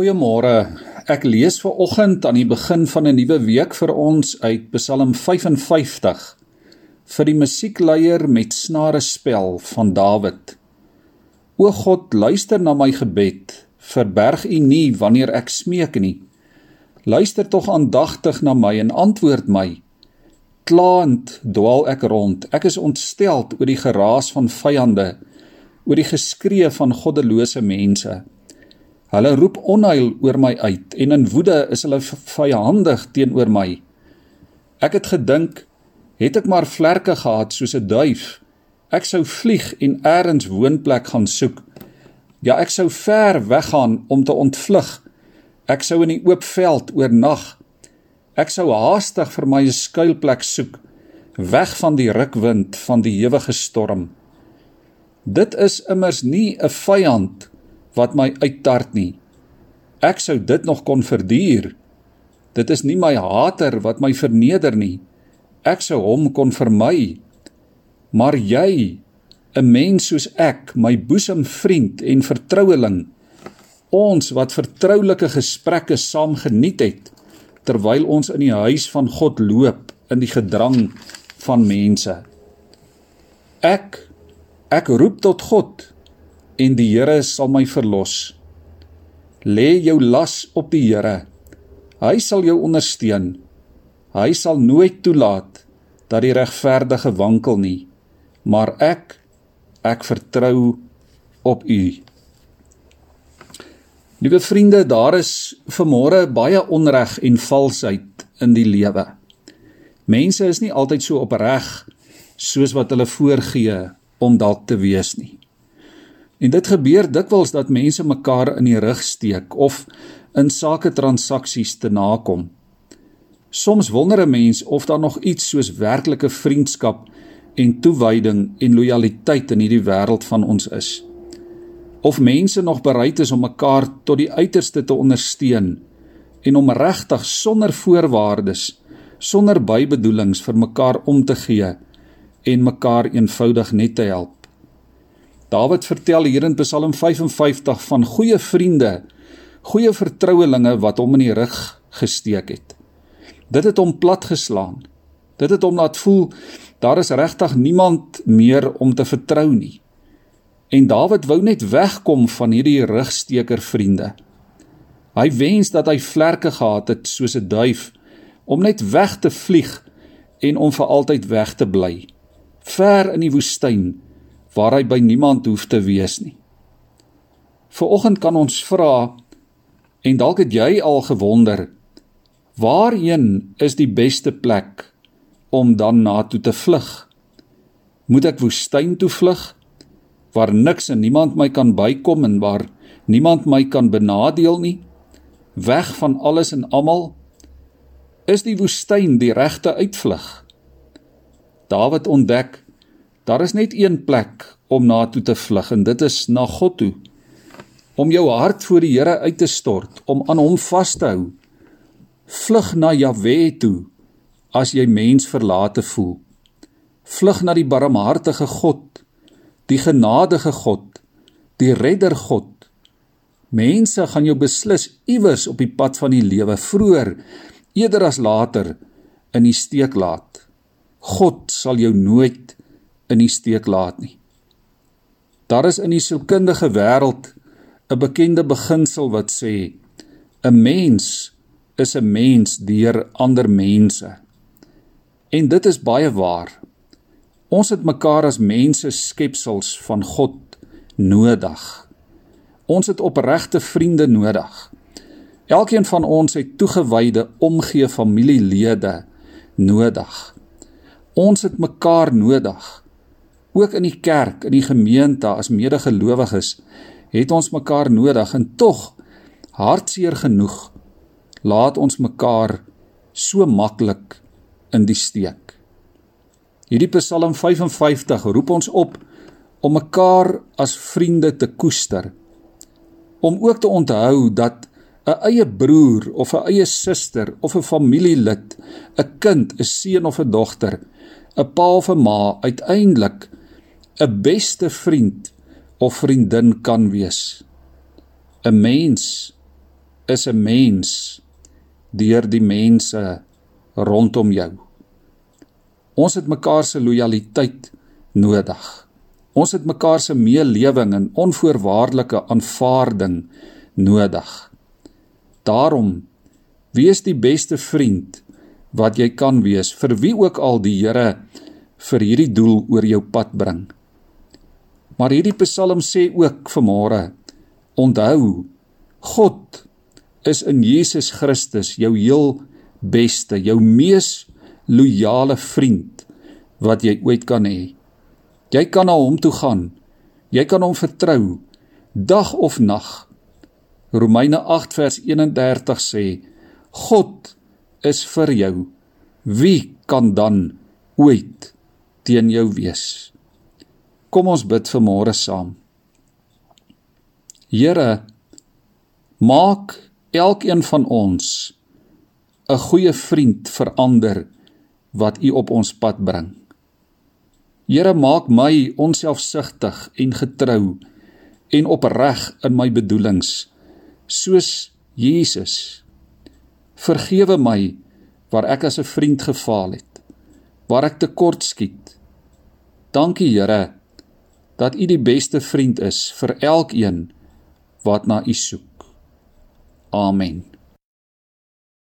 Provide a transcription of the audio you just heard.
Goeiemôre. Ek lees ver oggend aan die begin van 'n nuwe week vir ons uit Psalm 55 vir die musiekleier met snare spel van Dawid. O God, luister na my gebed. Verberg U nie wanneer ek smeek nie. Luister tog aandagtig na my en antwoord my. Klaand dwaal ek rond. Ek is ontsteld oor die geraas van vyande, oor die geskree van goddelose mense. Hulle roep onheil oor my uit en in woede is hulle vyandig teenoor my. Ek het gedink, het ek maar vlerke gehad soos 'n duif, ek sou vlieg en eers woonplek gaan soek. Ja, ek sou ver weggaan om te ontvlug. Ek sou in die oop veld oornag. Ek sou haastig vir my skuilplek soek, weg van die rukwind van die ewige storm. Dit is immers nie 'n vyand wat my uittart nie. Ek sou dit nog kon verduur. Dit is nie my hater wat my verneder nie. Ek sou hom kon vermy. Maar jy, 'n mens soos ek, my boesemvriend en vertroueling, ons wat vertroulike gesprekke saam geniet het terwyl ons in die huis van God loop in die gedrang van mense. Ek ek roep tot God en die Here sal my verlos. Lê jou las op die Here. Hy sal jou ondersteun. Hy sal nooit toelaat dat die regverdige wankel nie. Maar ek ek vertrou op U. Liewe vriende, daar is vanmôre baie onreg en valsheid in die lewe. Mense is nie altyd so opreg soos wat hulle voorgee om dalk te wees nie. En dit gebeur dikwels dat mense mekaar in die rug steek of in sake transaksies te nakom. Soms wonder 'n mens of daar nog iets soos werklike vriendskap en toewyding en lojaliteit in hierdie wêreld van ons is. Of mense nog bereid is om mekaar tot die uiterste te ondersteun en om regtig sonder voorwaardes, sonder bybedoelings vir mekaar om te gee en mekaar eenvoudig net te help. Dawid vertel hier in Psalm 55 van goeie vriende, goeie vertrouelinge wat hom in die rug gesteek het. Dit het hom platgeslaan. Dit het hom laat voel daar is regtig niemand meer om te vertrou nie. En Dawid wou net wegkom van hierdie rugsteker vriende. Hy wens dat hy vlerke gehad het soos 'n duif om net weg te vlieg en om vir altyd weg te bly. Ver in die woestyn waar hy by niemand hoef te wees nie. Vanoggend kan ons vra en dalk het jy al gewonder waarheen is die beste plek om dan na toe te vlug? Moet ek woestyn toe vlug waar niks en niemand my kan bykom en waar niemand my kan benadeel nie? Weg van alles en almal? Is die woestyn die regte uitvlug? Dawid ontdek Daar is net een plek om na toe te vlug en dit is na God toe. Om jou hart voor die Here uit te stort, om aan hom vas te hou. Vlug na Jahwe toe as jy mens verlate voel. Vlug na die barmhartige God, die genadige God, die redder God. Mense gaan jou beslis iewers op die pad van die lewe vroeër eerder as later in die steek laat. God sal jou nooit in die steek laat nie. Daar is in die sielkundige wêreld 'n bekende beginsel wat sê 'n mens is 'n mens deur ander mense. En dit is baie waar. Ons het mekaar as mense skepsels van God nodig. Ons het opregte vriende nodig. Elkeen van ons het toegewyde omgee familielede nodig. Ons het mekaar nodig. Ook in die kerk, in die gemeente as medegelowiges het ons mekaar nodig en tog hartseer genoeg laat ons mekaar so maklik in die steek. Hierdie Psalm 55 roep ons op om mekaar as vriende te koester. Om ook te onthou dat 'n eie broer of 'n eie suster of 'n familielid, 'n kind, 'n seun of 'n dogter, 'n pa of 'n ma uiteindelik 'n beste vriend of vriendin kan wees. 'n Mens is 'n mens deur die mense rondom jou. Ons het mekaar se lojaliteit nodig. Ons het mekaar se meelewing en onvoorwaardelike aanvaarding nodig. Daarom wees die beste vriend wat jy kan wees vir wie ook al die Here vir hierdie doel oor jou pad bring. Maar hierdie Psalm sê ook vanmôre: Onthou, God is in Jesus Christus jou heel beste, jou mees loyale vriend wat jy ooit kan hê. Jy kan na hom toe gaan. Jy kan hom vertrou dag of nag. Romeine 8 vers 31 sê: God is vir jou. Wie kan dan ooit teen jou wees? Kom ons bid vanmôre saam. Here, maak elkeen van ons 'n goeie vriend vir ander wat U op ons pad bring. Here, maak my onselfsugtig en getrou en opreg in my bedoelings soos Jesus. Vergewe my waar ek as 'n vriend gefaal het, waar ek tekort skiet. Dankie Here dat U die beste vriend is vir elkeen wat na U soek. Amen.